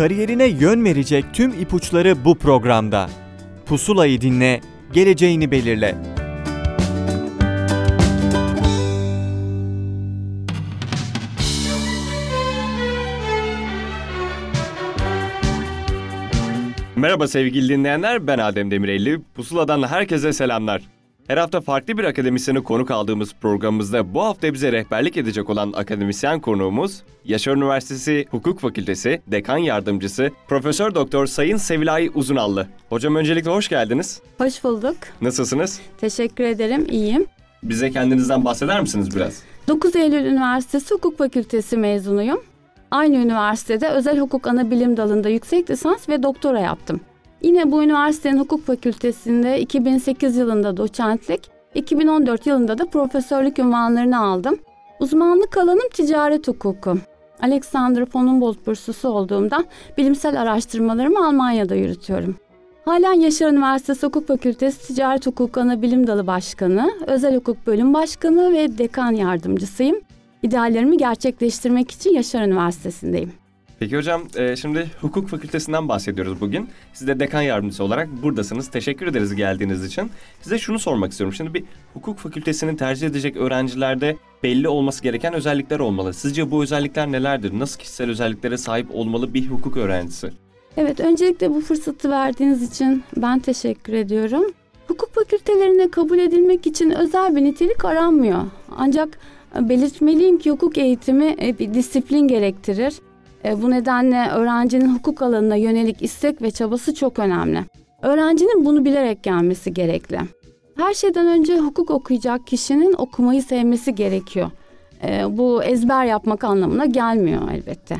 Kariyerine yön verecek tüm ipuçları bu programda. Pusulayı dinle, geleceğini belirle. Merhaba sevgili dinleyenler, ben Adem Demirelli. Pusula'dan herkese selamlar. Her hafta farklı bir akademisyeni konuk aldığımız programımızda bu hafta bize rehberlik edecek olan akademisyen konuğumuz Yaşar Üniversitesi Hukuk Fakültesi Dekan Yardımcısı Profesör Doktor Sayın Sevilay Uzunallı. Hocam öncelikle hoş geldiniz. Hoş bulduk. Nasılsınız? Teşekkür ederim. İyiyim. Bize kendinizden bahseder misiniz biraz? 9 Eylül Üniversitesi Hukuk Fakültesi mezunuyum. Aynı üniversitede özel hukuk ana bilim dalında yüksek lisans ve doktora yaptım. Yine bu üniversitenin hukuk fakültesinde 2008 yılında doçentlik, 2014 yılında da profesörlük ünvanlarını aldım. Uzmanlık alanım ticaret hukuku. Alexander von Humboldt burslusu olduğumdan bilimsel araştırmalarımı Almanya'da yürütüyorum. Halen Yaşar Üniversitesi Hukuk Fakültesi Ticaret Hukuku Ana Bilim Dalı Başkanı, Özel Hukuk Bölüm Başkanı ve Dekan Yardımcısıyım. İdeallerimi gerçekleştirmek için Yaşar Üniversitesi'ndeyim. Peki hocam e, şimdi hukuk fakültesinden bahsediyoruz bugün. Siz de dekan yardımcısı olarak buradasınız. Teşekkür ederiz geldiğiniz için. Size şunu sormak istiyorum. Şimdi bir hukuk fakültesini tercih edecek öğrencilerde belli olması gereken özellikler olmalı. Sizce bu özellikler nelerdir? Nasıl kişisel özelliklere sahip olmalı bir hukuk öğrencisi? Evet, öncelikle bu fırsatı verdiğiniz için ben teşekkür ediyorum. Hukuk fakültelerine kabul edilmek için özel bir nitelik aranmıyor. Ancak belirtmeliyim ki hukuk eğitimi e, bir disiplin gerektirir e, bu nedenle öğrencinin hukuk alanına yönelik istek ve çabası çok önemli. Öğrencinin bunu bilerek gelmesi gerekli. Her şeyden önce hukuk okuyacak kişinin okumayı sevmesi gerekiyor. E, bu ezber yapmak anlamına gelmiyor elbette.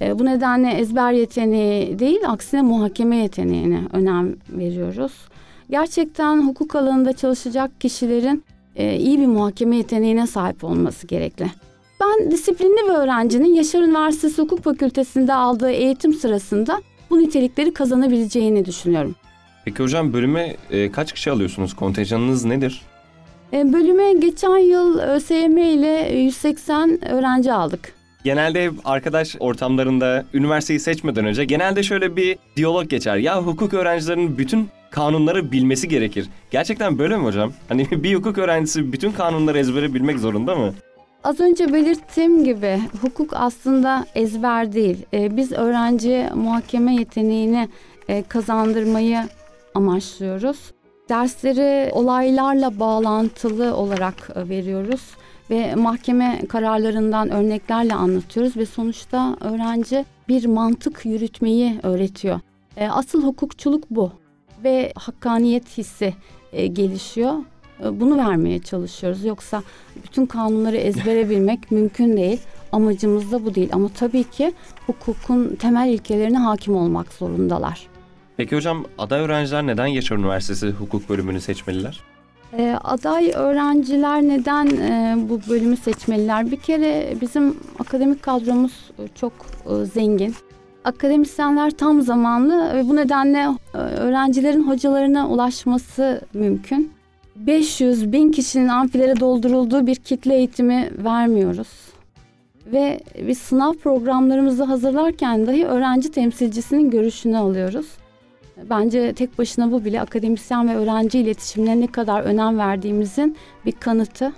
E, bu nedenle ezber yeteneği değil, aksine muhakeme yeteneğine önem veriyoruz. Gerçekten hukuk alanında çalışacak kişilerin iyi bir muhakeme yeteneğine sahip olması gerekli. Ben disiplinli bir öğrencinin Yaşar Üniversitesi Hukuk Fakültesi'nde aldığı eğitim sırasında bu nitelikleri kazanabileceğini düşünüyorum. Peki hocam bölüme e, kaç kişi alıyorsunuz? Kontenjanınız nedir? E, bölüme geçen yıl ÖSYM ile 180 öğrenci aldık. Genelde arkadaş ortamlarında üniversiteyi seçmeden önce genelde şöyle bir diyalog geçer. Ya hukuk öğrencilerinin bütün kanunları bilmesi gerekir. Gerçekten böyle mi hocam? Hani bir hukuk öğrencisi bütün kanunları ezbere bilmek zorunda mı? Az önce belirttiğim gibi hukuk aslında ezber değil. Ee, biz öğrenciye muhakeme yeteneğini e, kazandırmayı amaçlıyoruz. Dersleri olaylarla bağlantılı olarak e, veriyoruz ve mahkeme kararlarından örneklerle anlatıyoruz ve sonuçta öğrenci bir mantık yürütmeyi öğretiyor. E, asıl hukukçuluk bu ve hakkaniyet hissi gelişiyor e, bunu vermeye çalışıyoruz. Yoksa bütün kanunları ezbere bilmek mümkün değil. Amacımız da bu değil. Ama tabii ki hukukun temel ilkelerine hakim olmak zorundalar. Peki hocam aday öğrenciler neden Yaşar Üniversitesi hukuk bölümünü seçmeliler? E, aday öğrenciler neden e, bu bölümü seçmeliler? Bir kere bizim akademik kadromuz çok e, zengin. Akademisyenler tam zamanlı ve bu nedenle e, öğrencilerin hocalarına ulaşması mümkün. 500 bin kişinin amfilere doldurulduğu bir kitle eğitimi vermiyoruz. Ve biz sınav programlarımızı hazırlarken dahi öğrenci temsilcisinin görüşünü alıyoruz. Bence tek başına bu bile akademisyen ve öğrenci iletişimine ne kadar önem verdiğimizin bir kanıtı.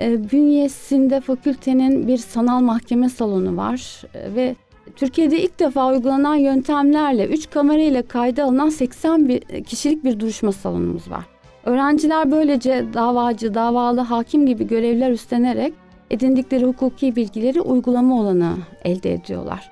E, bünyesinde fakültenin bir sanal mahkeme salonu var e, ve Türkiye'de ilk defa uygulanan yöntemlerle 3 kamera ile kayda alınan 80 kişilik bir duruşma salonumuz var. Öğrenciler böylece davacı, davalı, hakim gibi görevler üstlenerek edindikleri hukuki bilgileri uygulama olanı elde ediyorlar.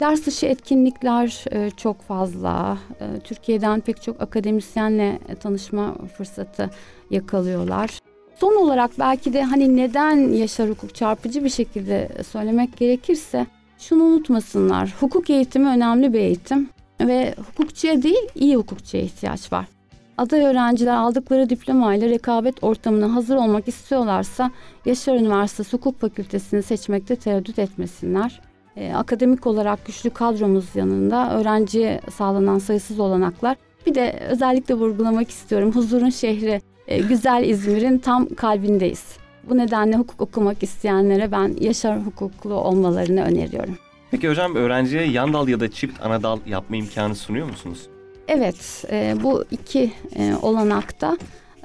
Ders dışı etkinlikler e, çok fazla. E, Türkiye'den pek çok akademisyenle tanışma fırsatı yakalıyorlar. Son olarak belki de hani neden Yaşar Hukuk çarpıcı bir şekilde söylemek gerekirse şunu unutmasınlar. Hukuk eğitimi önemli bir eğitim ve hukukçuya değil iyi hukukçuya ihtiyaç var. Aday öğrenciler aldıkları diplomayla rekabet ortamına hazır olmak istiyorlarsa Yaşar Üniversitesi Hukuk Fakültesini seçmekte tereddüt etmesinler. Ee, akademik olarak güçlü kadromuz yanında öğrenciye sağlanan sayısız olanaklar. Bir de özellikle vurgulamak istiyorum huzurun şehri e, güzel İzmir'in tam kalbindeyiz. Bu nedenle hukuk okumak isteyenlere ben Yaşar hukuklu olmalarını öneriyorum. Peki hocam öğrenciye yan dal ya da çift ana dal yapma imkanı sunuyor musunuz? Evet, e, bu iki e, olanakta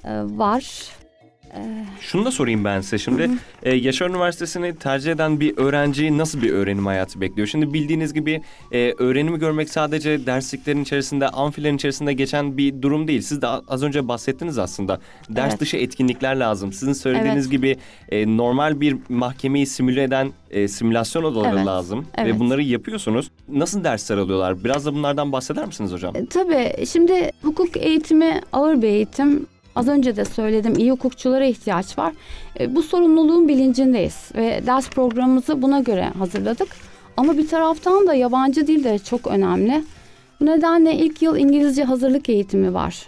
e, var. E, Şunu da sorayım ben size şimdi. e, Yaşar Üniversitesi'ni tercih eden bir öğrenci nasıl bir öğrenim hayatı bekliyor? Şimdi bildiğiniz gibi e, öğrenimi görmek sadece dersliklerin içerisinde, amfilerin içerisinde geçen bir durum değil. Siz de az önce bahsettiniz aslında. Ders Evet. dışı etkinlikler lazım. Sizin söylediğiniz Evet. gibi e, normal bir mahkemeyi simüle eden e, simülasyon odaları Evet. lazım. Ve Evet. bunları yapıyorsunuz. Nasıl dersler alıyorlar? Biraz da bunlardan bahseder misiniz hocam? E, Tabii şimdi hukuk eğitimi ağır bir eğitim. Az önce de söyledim iyi hukukçulara ihtiyaç var. E, Bu sorumluluğun bilincindeyiz ve ders programımızı buna göre hazırladık. Ama bir taraftan da yabancı dil de çok önemli. Bu nedenle ilk yıl İngilizce hazırlık eğitimi var.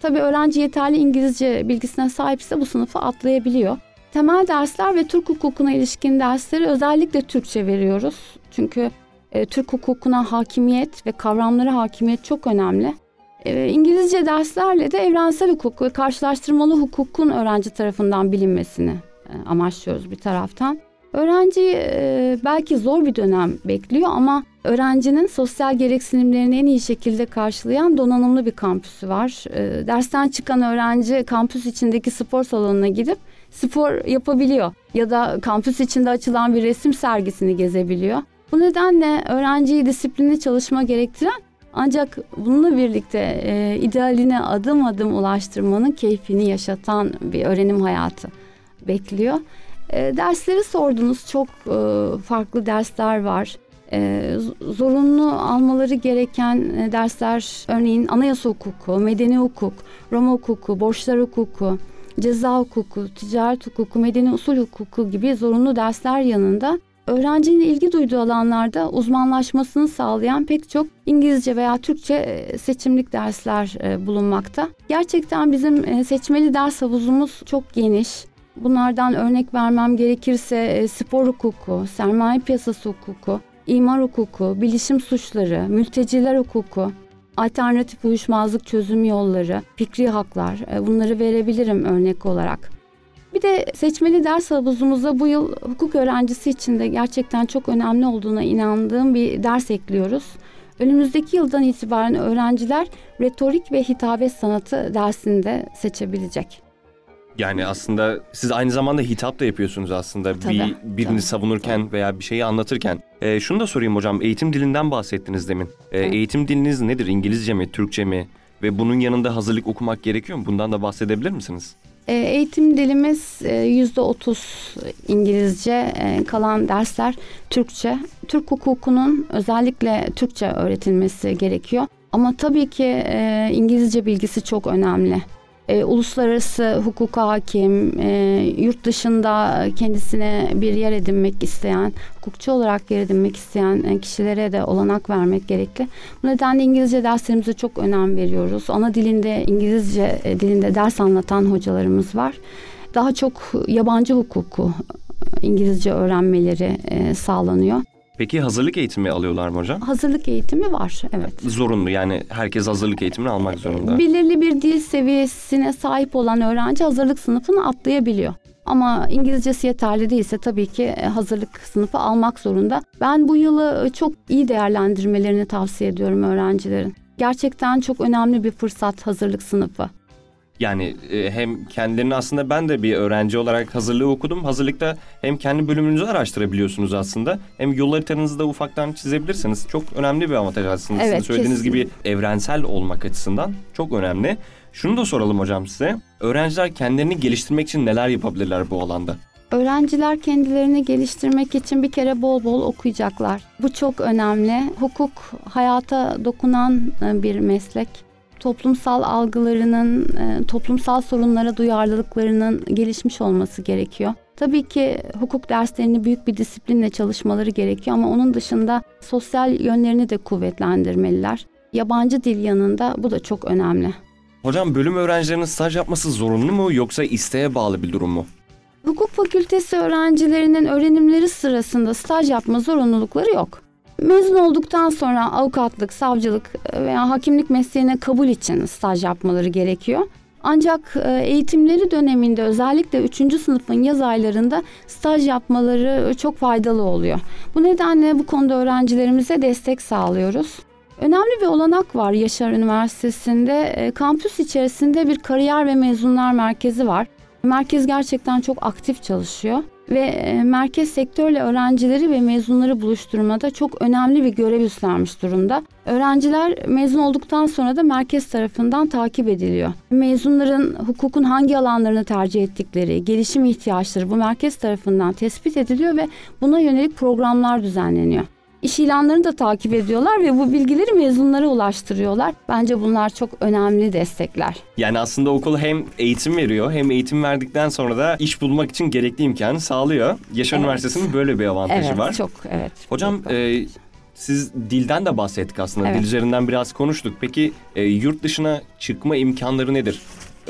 Tabii öğrenci yeterli İngilizce bilgisine sahipse bu sınıfı atlayabiliyor. Temel dersler ve Türk hukukuna ilişkin dersleri özellikle Türkçe veriyoruz. Çünkü e, Türk hukukuna hakimiyet ve kavramlara hakimiyet çok önemli. E, İngilizce derslerle de evrensel hukuk ve karşılaştırmalı hukukun öğrenci tarafından bilinmesini e, amaçlıyoruz bir taraftan. Öğrenciyi e, belki zor bir dönem bekliyor ama öğrencinin sosyal gereksinimlerini en iyi şekilde karşılayan donanımlı bir kampüsü var. E, dersten çıkan öğrenci kampüs içindeki spor salonuna gidip spor yapabiliyor ya da kampüs içinde açılan bir resim sergisini gezebiliyor. Bu nedenle öğrenciyi disiplinli çalışma gerektiren ancak bununla birlikte e, idealine adım adım ulaştırmanın keyfini yaşatan bir öğrenim hayatı bekliyor. E, dersleri sordunuz. Çok e, farklı dersler var. E, zorunlu almaları gereken e, dersler örneğin anayasa hukuku, medeni hukuk, Roma hukuku, borçlar hukuku, ceza hukuku, ticaret hukuku, medeni usul hukuku gibi zorunlu dersler yanında öğrencinin ilgi duyduğu alanlarda uzmanlaşmasını sağlayan pek çok İngilizce veya Türkçe e, seçimlik dersler e, bulunmakta. Gerçekten bizim e, seçmeli ders havuzumuz çok geniş. Bunlardan örnek vermem gerekirse spor hukuku, sermaye piyasası hukuku, imar hukuku, bilişim suçları, mülteciler hukuku, alternatif uyuşmazlık çözüm yolları, fikri haklar bunları verebilirim örnek olarak. Bir de seçmeli ders havuzumuza bu yıl hukuk öğrencisi için de gerçekten çok önemli olduğuna inandığım bir ders ekliyoruz. Önümüzdeki yıldan itibaren öğrenciler retorik ve hitabet sanatı dersinde seçebilecek. Yani aslında siz aynı zamanda hitap da yapıyorsunuz aslında Tabii, bir birini tabii. savunurken veya bir şeyi anlatırken. Ee, şunu da sorayım hocam eğitim dilinden bahsettiniz demin. Evet. Eğitim diliniz nedir? İngilizce mi, Türkçe mi? Ve bunun yanında hazırlık okumak gerekiyor mu? Bundan da bahsedebilir misiniz? E, Eğitim dilimiz e, yüzde otuz İngilizce, e, kalan dersler Türkçe. Türk hukukunun özellikle Türkçe öğretilmesi gerekiyor. Ama tabii ki İngilizce bilgisi çok önemli. E, uluslararası hukuka hakim, e, yurt dışında kendisine bir yer edinmek isteyen, hukukçu olarak yer edinmek isteyen e, kişilere de olanak vermek gerekli. Bu nedenle İngilizce derslerimize çok önem veriyoruz. Ana dilinde İngilizce e, dilinde ders anlatan hocalarımız var. Daha çok yabancı hukuku e, İngilizce öğrenmeleri sağlanıyor. Peki hazırlık eğitimi alıyorlar mı hocam? Hazırlık eğitimi var, evet. Zorunlu yani herkes hazırlık eğitimini almak zorunda. Belirli bir dil seviyesine sahip olan öğrenci hazırlık sınıfını atlayabiliyor. Ama İngilizcesi yeterli değilse tabii ki e, hazırlık sınıfı almak zorunda. Ben bu yılı e, çok iyi değerlendirmelerini tavsiye ediyorum öğrencilerin. Gerçekten çok önemli bir fırsat hazırlık sınıfı. Yani e, hem kendilerini aslında ben de bir öğrenci olarak hazırlığı okudum. Hazırlıkta hem kendi bölümünüzü araştırabiliyorsunuz aslında. Hem yol haritanızı da ufaktan çizebilirsiniz. Çok önemli bir avantaj aslında. Sizin Evet, söylediğiniz kesin. gibi evrensel olmak açısından çok önemli. Şunu da soralım hocam size. Öğrenciler kendilerini geliştirmek için neler yapabilirler bu alanda? Öğrenciler kendilerini geliştirmek için bir kere bol bol okuyacaklar. Bu çok önemli. Hukuk hayata dokunan e, bir meslek. Toplumsal algılarının, e, toplumsal sorunlara duyarlılıklarının gelişmiş olması gerekiyor. Tabii ki hukuk derslerini büyük bir disiplinle çalışmaları gerekiyor ama onun dışında sosyal yönlerini de kuvvetlendirmeliler. Yabancı dil yanında bu da çok önemli. Hocam bölüm öğrencilerinin staj yapması zorunlu mu yoksa isteğe bağlı bir durum mu? Hukuk fakültesi öğrencilerinin öğrenimleri sırasında staj yapma zorunlulukları yok. Mezun olduktan sonra avukatlık, savcılık veya hakimlik mesleğine kabul için staj yapmaları gerekiyor. Ancak e, eğitimleri döneminde özellikle 3. sınıfın yaz aylarında staj yapmaları çok faydalı oluyor. Bu nedenle bu konuda öğrencilerimize destek sağlıyoruz. Önemli bir olanak var Yaşar Üniversitesi'nde. E, kampüs içerisinde bir kariyer ve mezunlar merkezi var. Merkez gerçekten çok aktif çalışıyor ve e, merkez sektörle öğrencileri ve mezunları buluşturmada çok önemli bir görev üstlenmiş durumda. Öğrenciler mezun olduktan sonra da merkez tarafından takip ediliyor. Mezunların hukukun hangi alanlarını tercih ettikleri, gelişim ihtiyaçları bu merkez tarafından tespit ediliyor ve buna yönelik programlar düzenleniyor. İş ilanlarını da takip ediyorlar ve bu bilgileri mezunlara ulaştırıyorlar. Bence bunlar çok önemli destekler. Yani aslında okul hem eğitim veriyor hem eğitim verdikten sonra da iş bulmak için gerekli imkanı sağlıyor. Yaşar Evet. Üniversitesi'nin böyle bir avantajı evet, var. çok evet. Hocam Çok- e, siz dilden de bahsettik aslında. Evet. Dil üzerinden biraz konuştuk. Peki e, yurt dışına çıkma imkanları nedir?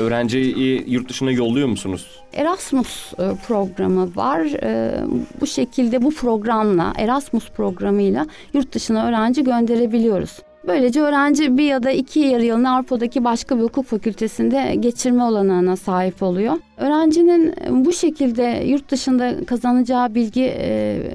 Öğrenciyi yurt dışına yolluyor musunuz? Erasmus e, programı var. E, Bu şekilde bu programla Erasmus programıyla yurt dışına öğrenci gönderebiliyoruz. Böylece öğrenci bir ya da iki yarı yılını Avrupa'daki başka bir hukuk fakültesinde geçirme olanağına sahip oluyor. Öğrencinin bu şekilde yurt dışında kazanacağı bilgi e,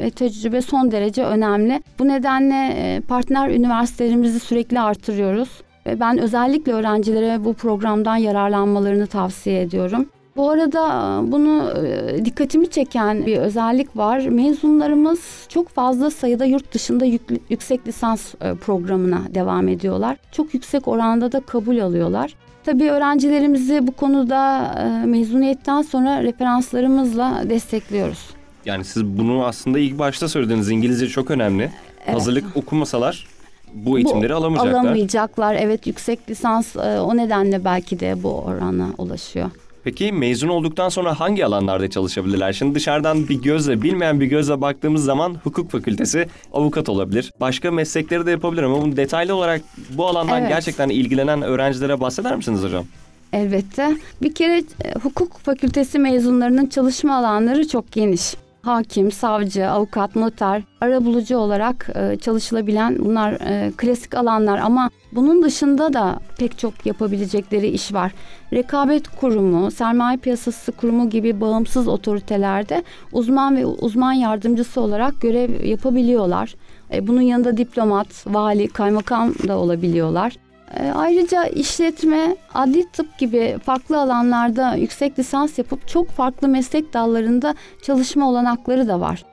ve tecrübe son derece önemli. Bu nedenle e, partner üniversitelerimizi sürekli artırıyoruz. Ve ben özellikle öğrencilere bu programdan yararlanmalarını tavsiye ediyorum. Bu arada e, bunu e, dikkatimi çeken bir özellik var. Mezunlarımız çok fazla sayıda yurt dışında yük- yüksek lisans e, programına devam ediyorlar. Çok yüksek oranda da kabul alıyorlar. Tabii öğrencilerimizi bu konuda mezuniyetten sonra referanslarımızla destekliyoruz. Yani siz bunu aslında ilk başta söylediniz. İngilizce çok önemli. Evet. Hazırlık okumasalar bu eğitimleri Bu alamayacaklar. Alamayacaklar. Evet yüksek lisans e, o nedenle belki de bu orana ulaşıyor. Peki mezun olduktan sonra hangi alanlarda çalışabilirler? Şimdi dışarıdan bir gözle, bilmeyen bir gözle baktığımız zaman hukuk fakültesi avukat olabilir. Başka meslekleri de yapabilir ama bunu detaylı olarak bu alandan Evet. gerçekten ilgilenen öğrencilere bahseder misiniz hocam? Elbette. Bir kere e, hukuk fakültesi mezunlarının çalışma alanları çok geniş. Hakim, savcı, avukat, noter, arabulucu olarak e, çalışılabilen bunlar e, klasik alanlar ama bunun dışında da pek çok yapabilecekleri iş var. Rekabet kurumu, sermaye piyasası kurumu gibi bağımsız otoritelerde uzman ve uzman yardımcısı olarak görev yapabiliyorlar. E, bunun yanında diplomat, vali, kaymakam da olabiliyorlar. E, Ayrıca işletme, adli tıp gibi farklı alanlarda yüksek lisans yapıp çok farklı meslek dallarında çalışma olanakları da var.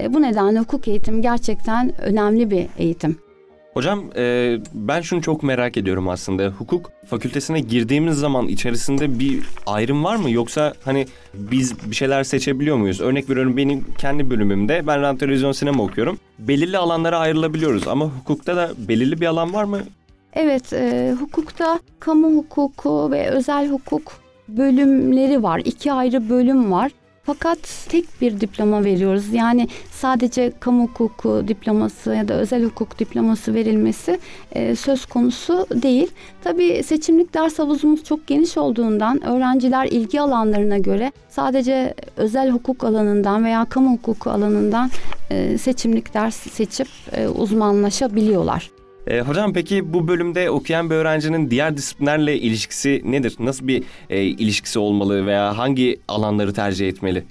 E, Bu nedenle hukuk eğitimi gerçekten önemli bir eğitim. Hocam e, ben şunu çok merak ediyorum aslında. Hukuk fakültesine girdiğimiz zaman içerisinde bir ayrım var mı? Yoksa hani biz bir şeyler seçebiliyor muyuz? Örnek veriyorum benim kendi bölümümde ben radyo televizyon sinema okuyorum. Belirli alanlara ayrılabiliyoruz ama hukukta da belirli bir alan var mı? Evet, e, hukukta kamu hukuku ve özel hukuk bölümleri var. İki ayrı bölüm var. Fakat tek bir diploma veriyoruz. Yani sadece kamu hukuku diploması ya da özel hukuk diploması verilmesi e, söz konusu değil. Tabii seçimlik ders havuzumuz çok geniş olduğundan öğrenciler ilgi alanlarına göre sadece özel hukuk alanından veya kamu hukuku alanından e, seçimlik ders seçip e, uzmanlaşabiliyorlar. E, hocam peki bu bölümde okuyan bir öğrencinin diğer disiplinlerle ilişkisi nedir? Nasıl bir e, ilişkisi olmalı veya hangi alanları tercih etmeli?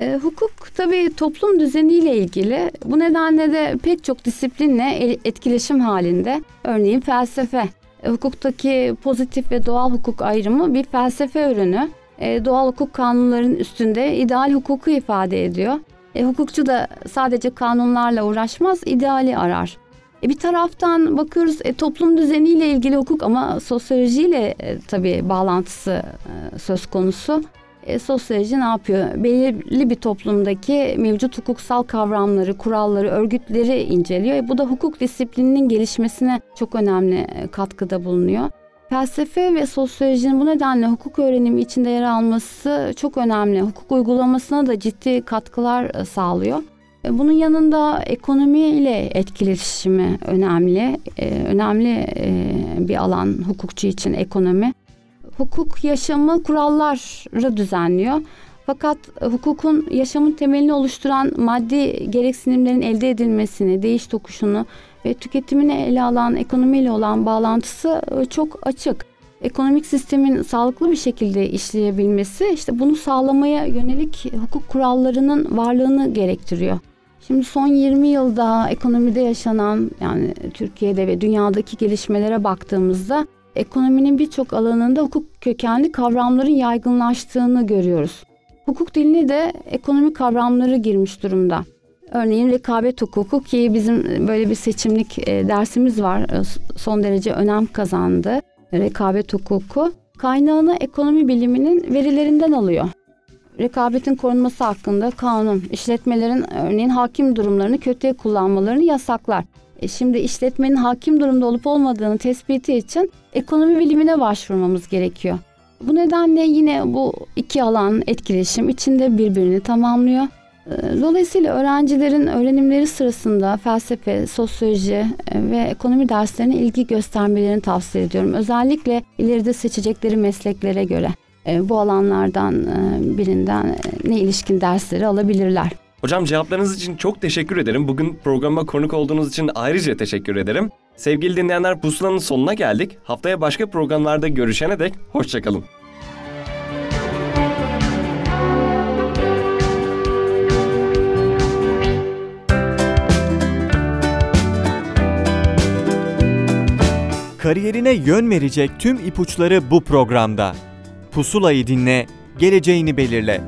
E, hukuk tabii toplum düzeniyle ilgili. Bu nedenle de pek çok disiplinle el- etkileşim halinde. Örneğin felsefe. E, hukuktaki pozitif ve doğal hukuk ayrımı bir felsefe ürünü. E, doğal hukuk kanunların üstünde ideal hukuku ifade ediyor. E, hukukçu da sadece kanunlarla uğraşmaz, ideali arar. E, bir taraftan bakıyoruz e, toplum düzeniyle ilgili hukuk ama sosyolojiyle e, tabii bağlantısı e, söz konusu. E, sosyoloji ne yapıyor? Belirli bir toplumdaki mevcut hukuksal kavramları, kuralları, örgütleri inceliyor. E, bu da hukuk disiplininin gelişmesine çok önemli e, katkıda bulunuyor. Felsefe ve sosyolojinin bu nedenle hukuk öğrenimi içinde yer alması çok önemli. Hukuk uygulamasına da ciddi katkılar e, sağlıyor. E, Bunun yanında ekonomi ile etkileşimi önemli. E, önemli e, bir alan hukukçu için ekonomi. Hukuk yaşamı kuralları düzenliyor. Fakat hukukun yaşamın temelini oluşturan maddi gereksinimlerin elde edilmesini, değiş tokuşunu ve tüketimini ele alan ekonomiyle olan bağlantısı çok açık. Ekonomik sistemin sağlıklı bir şekilde işleyebilmesi işte bunu sağlamaya yönelik hukuk kurallarının varlığını gerektiriyor. Şimdi son 20 yılda ekonomide yaşanan yani Türkiye'de ve dünyadaki gelişmelere baktığımızda ekonominin birçok alanında hukuk kökenli kavramların yaygınlaştığını görüyoruz. Hukuk diline de ekonomik kavramları girmiş durumda. Örneğin rekabet hukuku ki bizim böyle bir seçimlik e, dersimiz var e, son derece önem kazandı. Rekabet hukuku kaynağını ekonomi biliminin verilerinden alıyor. Rekabetin korunması hakkında kanun, işletmelerin örneğin hakim durumlarını kötüye kullanmalarını yasaklar. E şimdi işletmenin hakim durumda olup olmadığını tespiti için ekonomi bilimine başvurmamız gerekiyor. Bu nedenle yine bu iki alan etkileşim içinde birbirini tamamlıyor. Dolayısıyla öğrencilerin öğrenimleri sırasında felsefe, sosyoloji e, ve ekonomi derslerine ilgi göstermelerini tavsiye ediyorum. Özellikle ileride seçecekleri mesleklere göre e, bu alanlardan e, birinden ne ilişkin dersleri alabilirler. Hocam cevaplarınız için çok teşekkür ederim. Bugün programa konuk olduğunuz için ayrıca teşekkür ederim. Sevgili dinleyenler pusulanın sonuna geldik. Haftaya başka programlarda görüşene dek hoşçakalın. Kariyerine yön verecek tüm ipuçları bu programda. Pusulayı dinle, geleceğini belirle.